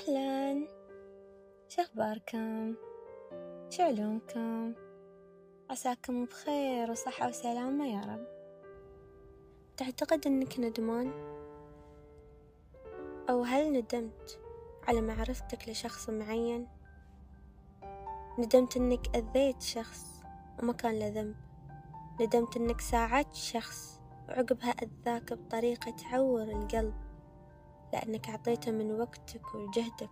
أهلا. شخباركم؟ شو علومكم عساكم بخير وصحة وسلامة يا رب. تعتقد أنك ندمان؟ أو هل ندمت على معرفتك لشخص معين؟ ندمت أنك أذيت شخص وما كان له ذنب؟ ندمت أنك ساعدت شخص وعقبها أذاك بطريقة تعور القلب؟ لأنك عطيته من وقتك وجهدك.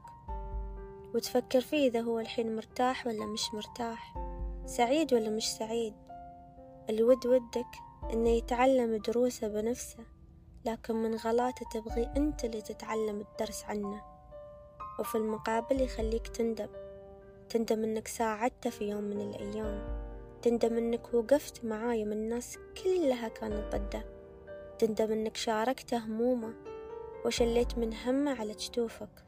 وتفكر فيه إذا هو الحين مرتاح ولا مش مرتاح سعيد ولا مش سعيد. الود ودك إنه يتعلم دروسه بنفسه لكن من غلاته تبغي أنت اللي تتعلم الدرس عنه. وفي المقابل يخليك تندم تندم إنك ساعدته في يوم من الأيام تندم إنك وقفت معاه يوم الناس كلها كانت ضده تندم إنك شاركته همومه. وشليت من همه على جتوفك.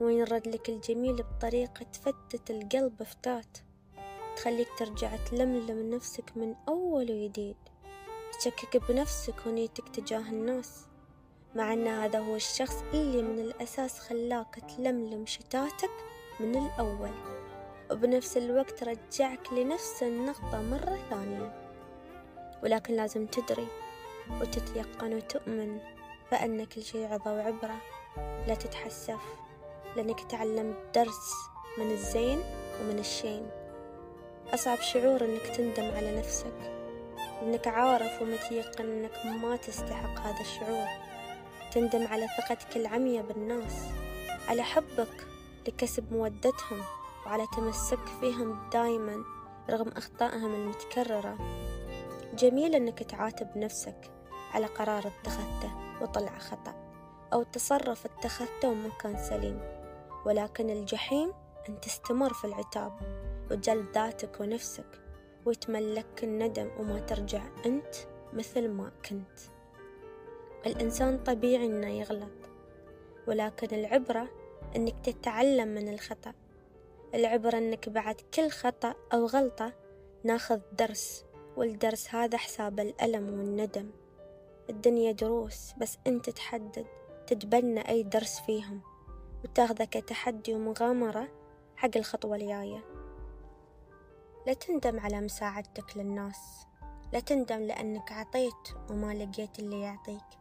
وينرد لك الجميل بطريقة تفتت القلب فتات تخليك ترجع تلملم نفسك من أول وجديد. تشكك بنفسك ونيتك تجاه الناس. مع أن هذا هو الشخص اللي من الأساس خلاك تلملم شتاتك من الأول. وبنفس الوقت رجعك لنفس النقطة مرة ثانية. ولكن لازم تدري وتتيقن وتؤمن بأن كل شي عظة وعبرة لا تتحسف لأنك تعلمت درس من الزين ومن الشين. أصعب شعور أنك تندم على نفسك لأنك عارف ومتيقن أنك ما تستحق هذا الشعور. تندم على ثقتك العمية بالناس على حبك لكسب مودتهم وعلى تمسك فيهم دايما رغم أخطائهم المتكررة. جميل أنك تعاتب نفسك على قرار اتخذته. وطلع خطأ أو تصرف اتخذته وما كان سليم. ولكن الجحيم أن تستمر في العتاب وجلد ذاتك ونفسك ويتملك الندم وما ترجع أنت مثل ما كنت. الإنسان طبيعي إنه يغلط ولكن العبرة إنك تتعلم من الخطأ. العبرة إنك بعد كل خطأ أو غلطة ناخذ درس والدرس هذا حساب الألم والندم. الدنيا دروس بس أنت تحدد تتبنى أي درس فيهم وتاخذه كتحدي ومغامرة حق الخطوة الجاية. لا تندم على مساعدتك للناس لا تندم لأنك عطيت وما لقيت اللي يعطيك.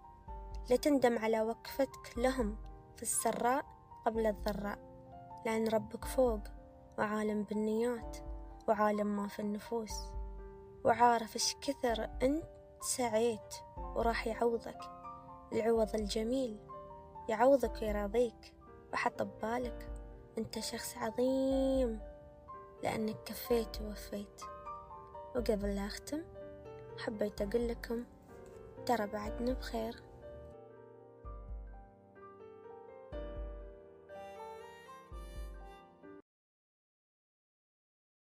لا تندم على وقفتك لهم في السراء قبل الضراء لأن ربك فوق وعالم بالنيات وعالم ما في النفوس. وعارف إيش كثر أنت سعيت وراح يعوضك. العوض الجميل يعوضك ويراضيك وحط ببالك أنت شخص عظيم لأنك كفيت ووفيت. وقبل لا أختم حبيت أقول لكم ترى بعدنا بخير.